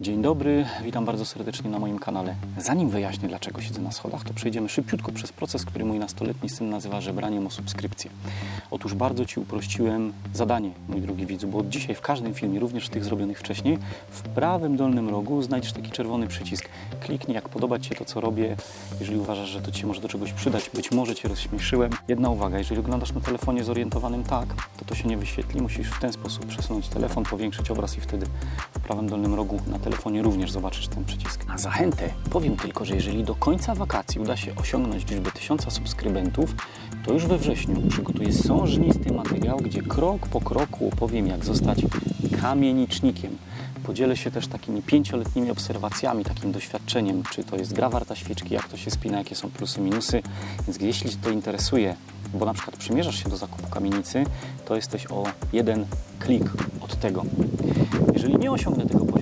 Dzień dobry, witam bardzo serdecznie na moim kanale. Zanim wyjaśnię, dlaczego siedzę na schodach, to przejdziemy szybciutko przez proces, który mój nastoletni syn nazywa żebraniem o subskrypcję. Otóż bardzo Ci uprościłem zadanie, mój drogi widzu, bo od dzisiaj w każdym filmie, również tych zrobionych wcześniej, w prawym dolnym rogu znajdziesz taki czerwony przycisk. Kliknij, jak podoba Ci się to, co robię. Jeżeli uważasz, że to Ci może do czegoś przydać, być może Cię rozśmieszyłem. Jedna uwaga, jeżeli oglądasz na telefonie zorientowanym tak, to to się nie wyświetli. Musisz w ten sposób przesunąć telefon, powiększyć obraz i wtedy w prawym dolnym rogu na również zobaczysz ten przycisk. Na zachętę powiem tylko, że jeżeli do końca wakacji uda się osiągnąć liczbę 1000 subskrybentów, to już we wrześniu przygotuję sążnisty materiał, gdzie krok po kroku opowiem, jak zostać kamienicznikiem. Podzielę się też takimi pięcioletnimi obserwacjami, takim doświadczeniem, czy to jest gra warta świeczki, jak to się spina, jakie są plusy, minusy. Więc jeśli to interesuje, bo na przykład przymierzasz się do zakupu kamienicy, to jesteś o jeden klik od tego. Jeżeli nie osiągnę tego poziomu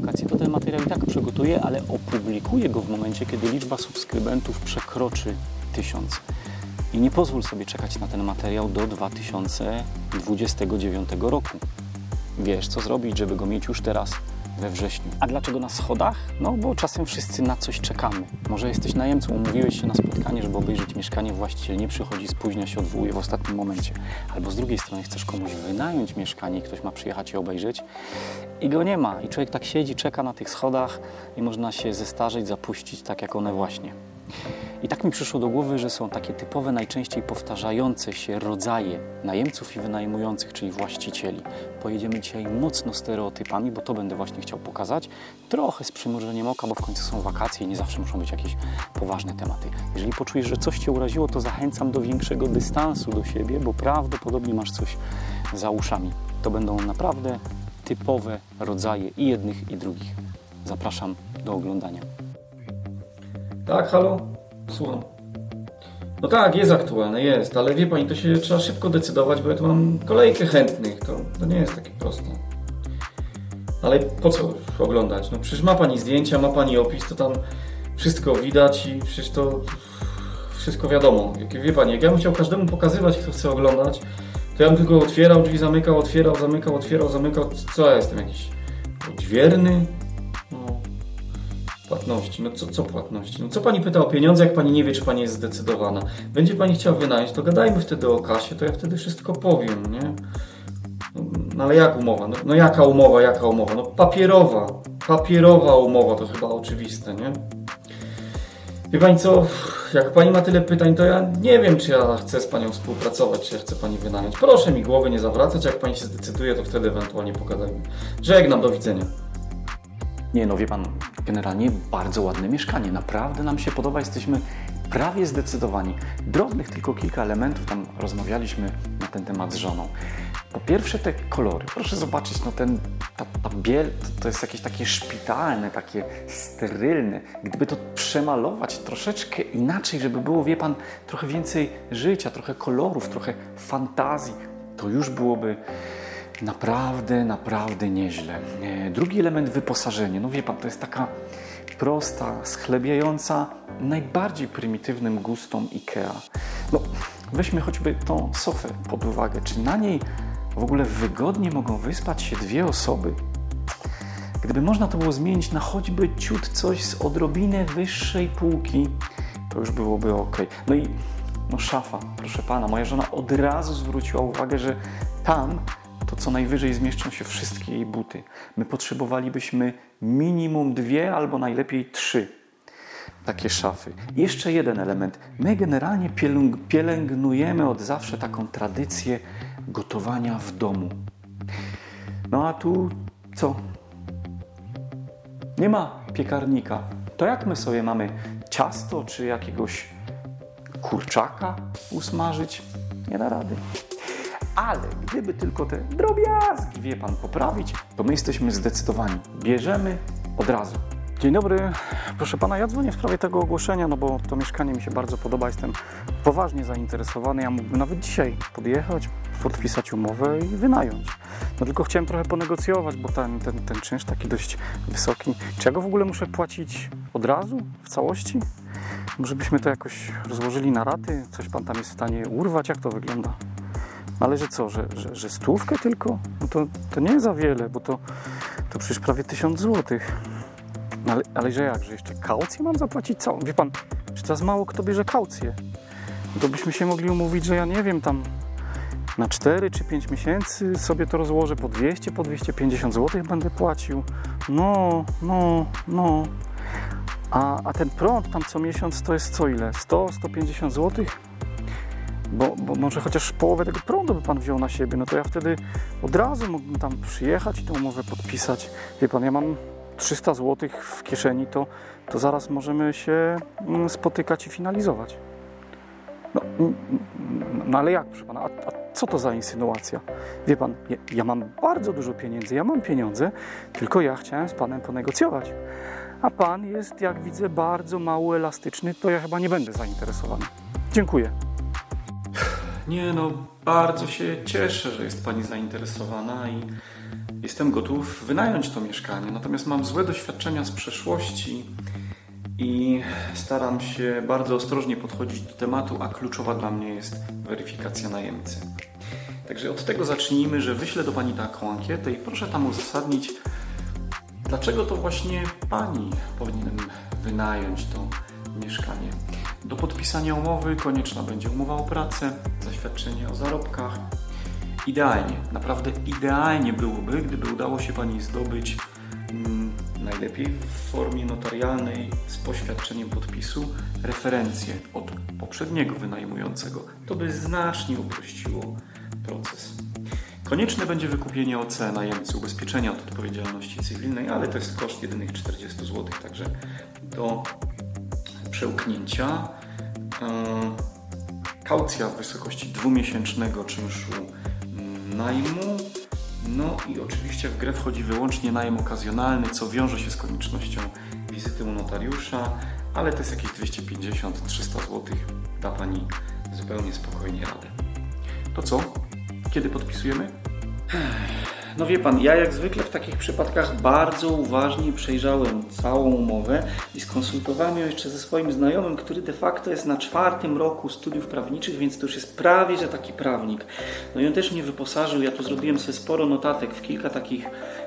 wakacji, to ten materiał i tak przygotuję, ale opublikuję go w momencie, kiedy liczba subskrybentów przekroczy 1000. I nie pozwól sobie czekać na ten materiał do 2029 roku. Wiesz, co zrobić, żeby go mieć już teraz we wrześniu. A dlaczego na schodach? No, bo czasem wszyscy na coś czekamy. Może jesteś najemcą, umówiłeś się na spotkanie, żeby obejrzeć mieszkanie, właściciel nie przychodzi, spóźnia się, odwołuje w ostatnim momencie. Albo z drugiej strony chcesz komuś wynająć mieszkanie i ktoś ma przyjechać i obejrzeć i go nie ma. I człowiek tak siedzi, czeka na tych schodach i można się zestarzeć, zapuścić tak jak one właśnie. I tak mi przyszło do głowy, że są takie typowe, najczęściej powtarzające się rodzaje najemców i wynajmujących, czyli właścicieli. Pojedziemy dzisiaj mocno stereotypami, bo to będę właśnie chciał pokazać. Trochę z przymrużeniem oka, bo w końcu są wakacje i nie zawsze muszą być jakieś poważne tematy. Jeżeli poczujesz, że coś Cię uraziło, to zachęcam do większego dystansu do siebie, bo prawdopodobnie masz coś za uszami. To będą naprawdę typowe rodzaje i jednych, i drugich. Zapraszam do oglądania. Tak, halo? Słucham. No tak, jest aktualne, jest, ale wie pani, to się trzeba szybko decydować, bo ja tu mam kolejkę chętnych, to, to nie jest takie proste. Ale po co oglądać? No przecież ma pani zdjęcia, ma pani opis, to tam wszystko widać i przecież to wszystko wiadomo. Jak, wie pani, jak ja bym chciał każdemu pokazywać, kto chce oglądać, to ja bym tylko otwierał drzwi, zamykał, otwierał, zamykał, otwierał, zamykał. Co ja jestem jakiś odźwierny? No. Płatności. No co, co płatności? No co pani pyta o pieniądze, jak pani nie wie, czy pani jest zdecydowana? Będzie pani chciała wynająć, to gadajmy wtedy o kasie, to ja wtedy wszystko powiem, nie? No ale jak umowa? No, no jaka umowa, jaka umowa? No papierowa. Papierowa umowa, to chyba oczywiste, nie? Wie pani co, jak pani ma tyle pytań, to ja nie wiem, czy ja chcę z panią współpracować, czy ja chcę pani wynająć. Proszę mi głowy nie zawracać, jak pani się zdecyduje, to wtedy ewentualnie pogadajmy. Żegnam, do widzenia. Nie, no wie pan, generalnie bardzo ładne mieszkanie. Naprawdę nam się podoba, jesteśmy prawie zdecydowani. Drobnych tylko kilka elementów, tam rozmawialiśmy na ten temat z żoną. Po pierwsze te kolory. Proszę zobaczyć, no ten, ta, ta biel to, to jest jakieś takie szpitalne, takie sterylne. Gdyby to przemalować troszeczkę inaczej, żeby było, wie pan, trochę więcej życia, trochę kolorów, trochę fantazji, to już byłoby Naprawdę, naprawdę nieźle. E, Drugi element wyposażenie. No wie pan, to jest taka prosta, schlebiająca najbardziej prymitywnym gustom IKEA. No, weźmy choćby tą sofę pod uwagę. Czy na niej w ogóle wygodnie mogą wyspać się dwie osoby? Gdyby można to było zmienić na choćby ciut coś z odrobinę wyższej półki, to już byłoby ok. No i no szafa, proszę pana, moja żona od razu zwróciła uwagę, że tam to co najwyżej zmieszczą się wszystkie jej buty. My potrzebowalibyśmy minimum dwie albo najlepiej trzy takie szafy. Jeszcze jeden element. My generalnie pielęgnujemy od zawsze taką tradycję gotowania w domu. No a tu co? Nie ma piekarnika. To jak my sobie mamy ciasto czy jakiegoś kurczaka usmażyć? Nie da rady. Ale gdyby tylko te drobiazgi, wie pan, poprawić, to my jesteśmy zdecydowani. Bierzemy od razu. Dzień dobry, proszę pana, ja dzwonię w sprawie tego ogłoszenia, no bo to mieszkanie mi się bardzo podoba, jestem poważnie zainteresowany. Ja mógłbym nawet dzisiaj podjechać, podpisać umowę i wynająć. No tylko chciałem trochę ponegocjować, bo ten, ten, ten czynsz taki dość wysoki. Czy ja go w ogóle muszę płacić od razu, w całości? Może byśmy to jakoś rozłożyli na raty? Coś pan tam jest w stanie urwać? Jak to wygląda? Ale że co, że, że, że stówkę tylko? No to, to nie za wiele, bo to, to przecież prawie tysiąc złotych. No ale, ale że jak, że jeszcze kaucję mam zapłacić całą? Wie pan, że teraz mało kto bierze kaucję. To byśmy się mogli umówić, że ja nie wiem, tam na 4 czy 5 miesięcy sobie to rozłożę po 200, po 250 zł będę płacił. No, no, no. A, a ten prąd tam co miesiąc to jest co ile? 100, 150 zł? Bo, bo może chociaż połowę tego prądu by pan wziął na siebie, no to ja wtedy od razu mógłbym tam przyjechać i tę umowę podpisać. Wie pan, ja mam 300 zł w kieszeni, to, to zaraz możemy się mm, spotykać i finalizować. No, no ale jak, proszę pana, a, a co to za insynuacja? Wie pan, ja, ja mam bardzo dużo pieniędzy, ja mam pieniądze, tylko ja chciałem z panem ponegocjować. A pan jest, jak widzę, bardzo mało elastyczny, to ja chyba nie będę zainteresowany. Dziękuję. Nie no, bardzo się cieszę, że jest Pani zainteresowana i jestem gotów wynająć to mieszkanie. Natomiast mam złe doświadczenia z przeszłości i staram się bardzo ostrożnie podchodzić do tematu, a kluczowa dla mnie jest weryfikacja najemcy. Także od tego zacznijmy, że wyślę do Pani taką ankietę i proszę tam uzasadnić, dlaczego to właśnie Pani powinienem wynająć to mieszkanie. Do podpisania umowy konieczna będzie umowa o pracę, zaświadczenie o zarobkach. Idealnie, naprawdę idealnie byłoby, gdyby udało się Pani zdobyć mm, najlepiej w formie notarialnej z poświadczeniem podpisu referencję od poprzedniego wynajmującego. To by znacznie uprościło proces. Konieczne będzie wykupienie OC najemcy ubezpieczenia od odpowiedzialności cywilnej, ale to jest koszt jedynych 40 zł, także do przełknięcia. Yy, Kaucja w wysokości dwumiesięcznego czynszu najmu. No i oczywiście w grę wchodzi wyłącznie najem okazjonalny, co wiąże się z koniecznością wizyty u notariusza, ale to jest jakieś 250-300 zł. Da Pani zupełnie spokojnie radę. To co? Kiedy podpisujemy? No wie pan, ja jak zwykle w takich przypadkach bardzo uważnie przejrzałem całą umowę i skonsultowałem ją jeszcze ze swoim znajomym, który de facto jest na czwartym roku studiów prawniczych, więc to już jest prawie, że taki prawnik. No i on też mnie wyposażył, ja tu zrobiłem sobie sporo notatek w kilka takich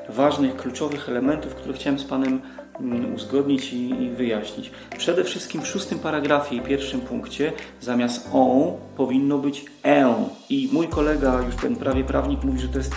ważnych, kluczowych elementów, które chciałem z panem mm, uzgodnić i, i wyjaśnić. Przede wszystkim w szóstym paragrafie i pierwszym punkcie zamiast on powinno być e. I mój kolega, już ten prawie prawnik, mówi, że to jest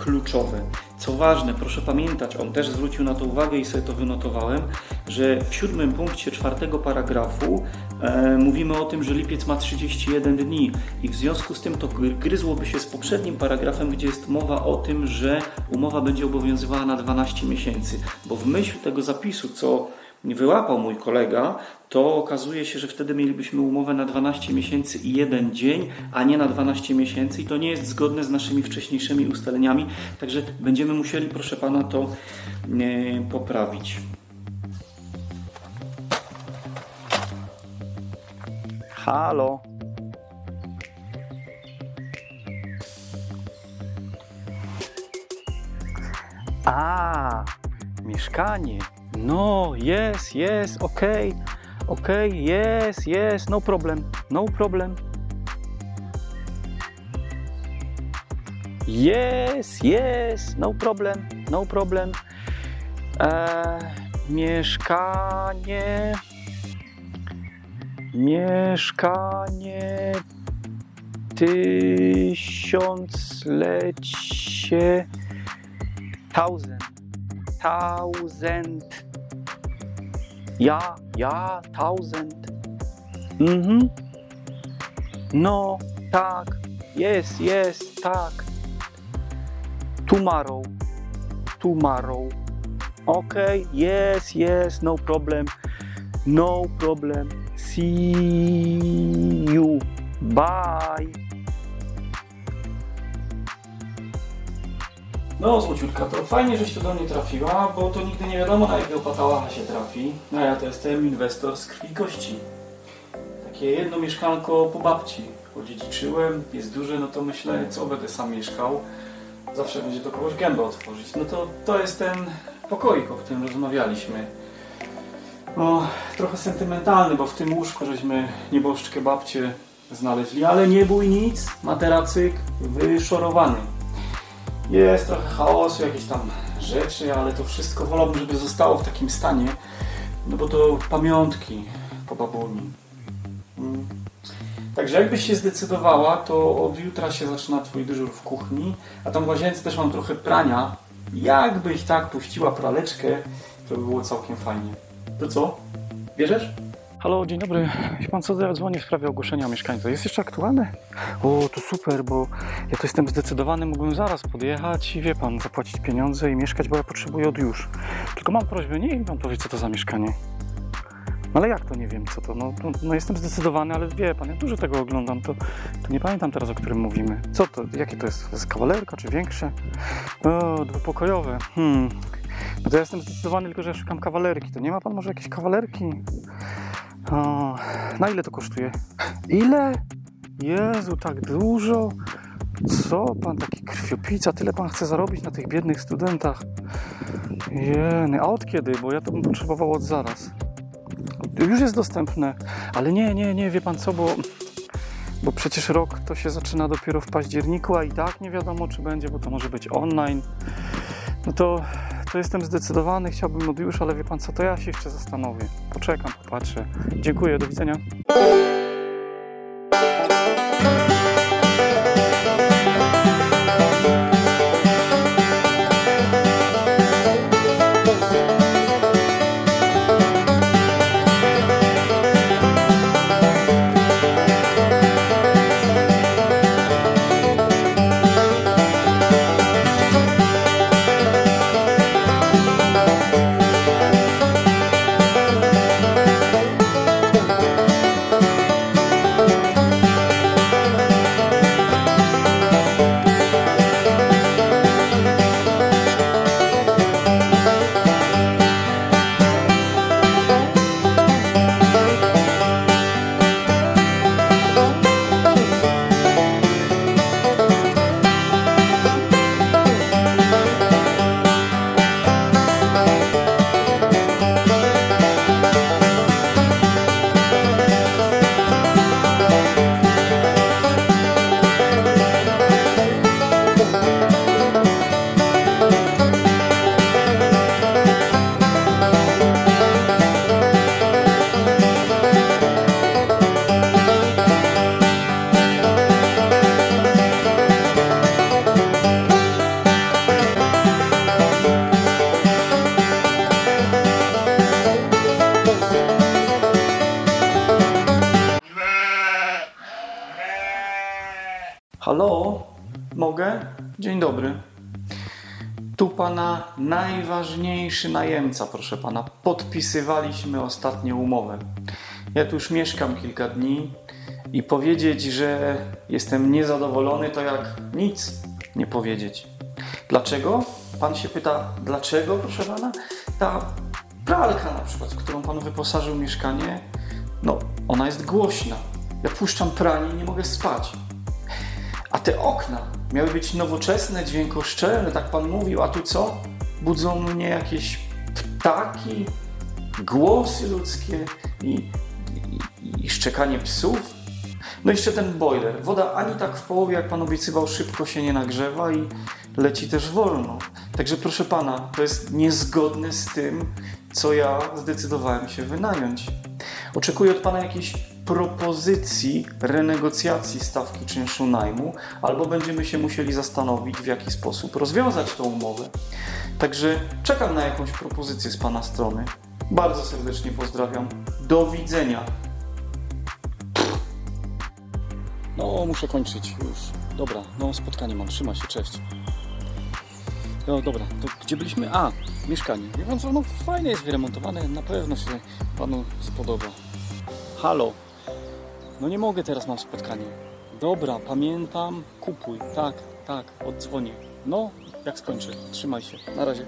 kluczowe. Co ważne, proszę pamiętać, on też zwrócił na to uwagę i sobie to wynotowałem, że w siódmym punkcie czwartego paragrafu e, mówimy o tym, że lipiec ma 31 dni i w związku z tym to gry- gryzłoby się z poprzednim paragrafem, gdzie jest mowa o tym, że umowa będzie obowiązywała na 12 miesięcy, bo w myśl tego zapisu, co wyłapał mój kolega, to okazuje się, że wtedy mielibyśmy umowę na 12 miesięcy i jeden dzień, a nie na 12 miesięcy i to nie jest zgodne z naszymi wcześniejszymi ustaleniami, także będziemy musieli, proszę pana, to e, poprawić. Halo. A, mieszkanie. No, jest, jest, okej, okej, jest, jest, no problem, no problem. Yes, yes, no problem, no problem. Eee, mieszkanie. Mieszkanie tysiąclecie thousand thousand ja, ja, thousand mhm. No, tak jest, jest, tak. Tomorrow. Tomorrow. Okay, yes, yes, no problem. No problem. See you. Bye No, Złociutka, to fajnie, żeś tu do mnie trafiła, bo to nigdy nie wiadomo, na jakiego patałacha się trafi. No ja to jestem inwestor z krwi kości. Takie jedno mieszkanko po babci. Odziedziczyłem, jest duże, no to myślę, co będę sam mieszkał. Zawsze będzie do kogoś gębę otworzyć. No to, to jest ten pokoik, o którym rozmawialiśmy. No, trochę sentymentalny, bo w tym łóżku żeśmy nieboszczkę babcię znaleźli, ale nie bój nic, materacyk wyszorowany. Jest trochę chaosu, jakieś tam rzeczy, ale to wszystko wolałbym, żeby zostało w takim stanie, no bo to pamiątki po babuni. Mm. Także jakbyś się zdecydowała, to od jutra się zaczyna Twój dyżur w kuchni, a tam w łazience też mam trochę prania. Jakbyś tak puściła praleczkę, to by było całkiem fajnie. To co? Bierzesz? Halo, dzień dobry. Wie pan co, ja dzwonię w sprawie ogłoszenia mieszkańca. Jest jeszcze aktualne? O, to super, bo ja to jestem zdecydowany, mógłbym zaraz podjechać i wie pan, zapłacić pieniądze i mieszkać, bo ja potrzebuję od już. Tylko mam prośbę, nie mi pan powie, co to za mieszkanie. No ale jak to nie wiem, co to? No, no, no jestem zdecydowany, ale wie pan, ja dużo tego oglądam, to, to nie pamiętam teraz, o którym mówimy. Co to? Jakie to jest? To jest kawalerka czy większe? O, dwupokojowe. Hmm. No to ja jestem zdecydowany, tylko że ja szukam kawalerki. To nie ma pan może jakiejś kawalerki? O, na ile to kosztuje? Ile? Jezu, tak dużo? Co pan taki krwiopica? Tyle pan chce zarobić na tych biednych studentach? Jeny, a od kiedy? Bo ja to bym potrzebował od zaraz. Już jest dostępne, ale nie, nie, nie, wie pan co, bo, bo przecież rok to się zaczyna dopiero w październiku, a i tak nie wiadomo, czy będzie, bo to może być online. No to, to jestem zdecydowany, chciałbym od już, ale wie pan co, to ja się jeszcze zastanowię. Poczekam, popatrzę. Dziękuję, do widzenia. Dzień dobry. Tu pana najważniejszy najemca, proszę pana. Podpisywaliśmy ostatnią umowę. Ja tu już mieszkam kilka dni i powiedzieć, że jestem niezadowolony, to jak nic nie powiedzieć. Dlaczego? Pan się pyta, dlaczego, proszę pana? Ta pralka na przykład, w którą pan wyposażył mieszkanie, no, ona jest głośna. Ja puszczam pranie i nie mogę spać. A te okna miały być nowoczesne, dźwiękoszczelne, tak pan mówił, a tu co? Budzą mnie jakieś ptaki, głosy ludzkie i, i, i szczekanie psów. No jeszcze ten boiler. Woda ani tak w połowie, jak pan obiecywał, szybko się nie nagrzewa i leci też wolno. Także proszę pana, to jest niezgodne z tym, co ja zdecydowałem się wynająć. Oczekuję od pana jakiejś propozycji renegocjacji stawki czynszu najmu, albo będziemy się musieli zastanowić, w jaki sposób rozwiązać tą umowę. Także czekam na jakąś propozycję z pana strony. Bardzo serdecznie pozdrawiam. Do widzenia. No, muszę kończyć już. Dobra, no spotkanie mam, trzyma się, cześć. No dobra, to gdzie byliśmy? A, mieszkanie. Wie co, no fajne jest wyremontowane, na pewno się panu spodoba. Halo, no nie mogę, teraz mam spotkanie. Dobra, pamiętam, kupuj, tak, tak, oddzwonię. No, jak skończę, trzymaj się, na razie.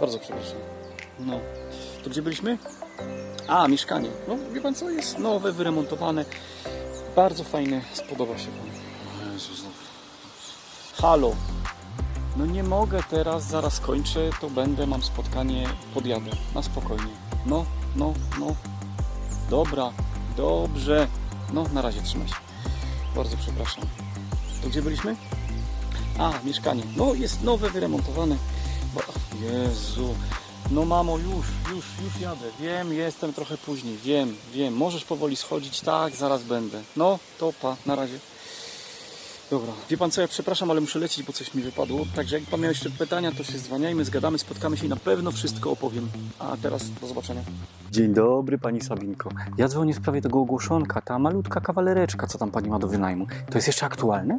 Bardzo przepraszam. No, to gdzie byliśmy? A, mieszkanie. No, wie pan co, jest nowe, wyremontowane. Bardzo fajne, spodoba się panu. Jezus, no. Halo. No nie mogę teraz, zaraz kończę, to będę, mam spotkanie, podjadę, na spokojnie. No, no, no. Dobra, dobrze. No, na razie trzymaj się. Bardzo przepraszam. To gdzie byliśmy? A, mieszkanie. No, jest nowe, wyremontowane. Bo- Jezu. No mamo, już, już, już jadę. Wiem, jestem trochę później. Wiem, wiem. Możesz powoli schodzić. Tak, zaraz będę. No, to pa, na razie. Dobra, wie pan co, ja przepraszam, ale muszę lecieć, bo coś mi wypadło. Także jak pan miał jeszcze pytania, to się zwaniajmy, zgadamy, spotkamy się i na pewno wszystko opowiem. A teraz do zobaczenia. Dzień dobry, pani Sabinko. Ja dzwonię w sprawie tego ogłoszonka, ta malutka kawalereczka, co tam pani ma do wynajmu. To jest jeszcze aktualne?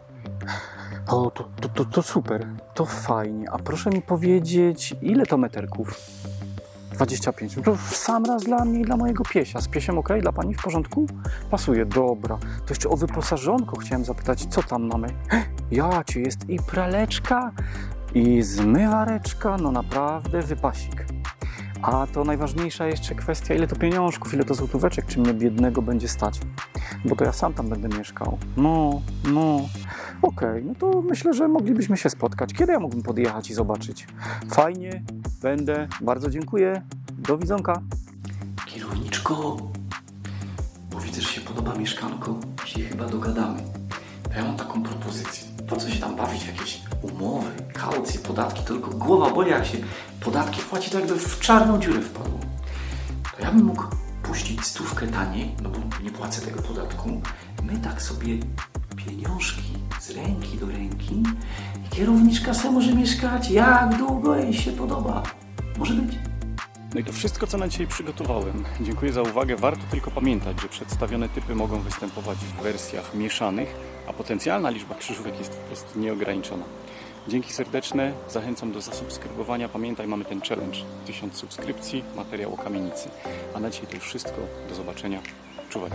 O, to, to, to, to super, to fajnie. A proszę mi powiedzieć, ile to meterków? 25. No to w sam raz dla mnie i dla mojego piesia. Z piesiem ok? Dla pani w porządku? Pasuje, dobra. To jeszcze o wyposażonko chciałem zapytać, co tam mamy? Ja cię jest i praleczka, i zmywareczka, no naprawdę wypasik. A to najważniejsza jeszcze kwestia, ile to pieniążków, ile to złotóweczek, czy mnie biednego będzie stać. Bo to ja sam tam będę mieszkał. No, no. Okej, no to myślę, że moglibyśmy się spotkać. Kiedy ja mógłbym podjechać i zobaczyć? Fajnie, będę. Bardzo dziękuję. Do widzonka. Kierowniczko, bo widzę, że się podoba mieszkanko. Się chyba dogadamy. To ja mam taką propozycję. Po co się tam bawić w jakieś umowy, kaucje, podatki? Tylko głowa boli, jak się podatki płaci, to jakby w czarną dziurę wpadło. To ja bym mógł puścić stówkę taniej, no bo nie płacę tego podatku. My tak sobie pieniążki z ręki do ręki i kierowniczka se może mieszkać jak długo jej się podoba. Może być. No i to wszystko, co na dzisiaj przygotowałem. Dziękuję za uwagę. Warto tylko pamiętać, że przedstawione typy mogą występować w wersjach mieszanych, a potencjalna liczba krzyżówek jest po prostu nieograniczona. Dzięki serdeczne, zachęcam do zasubskrybowania. Pamiętaj, mamy ten challenge 1000 subskrypcji, materiał o kamienicy. A na dzisiaj to już wszystko. Do zobaczenia. Czuwaj.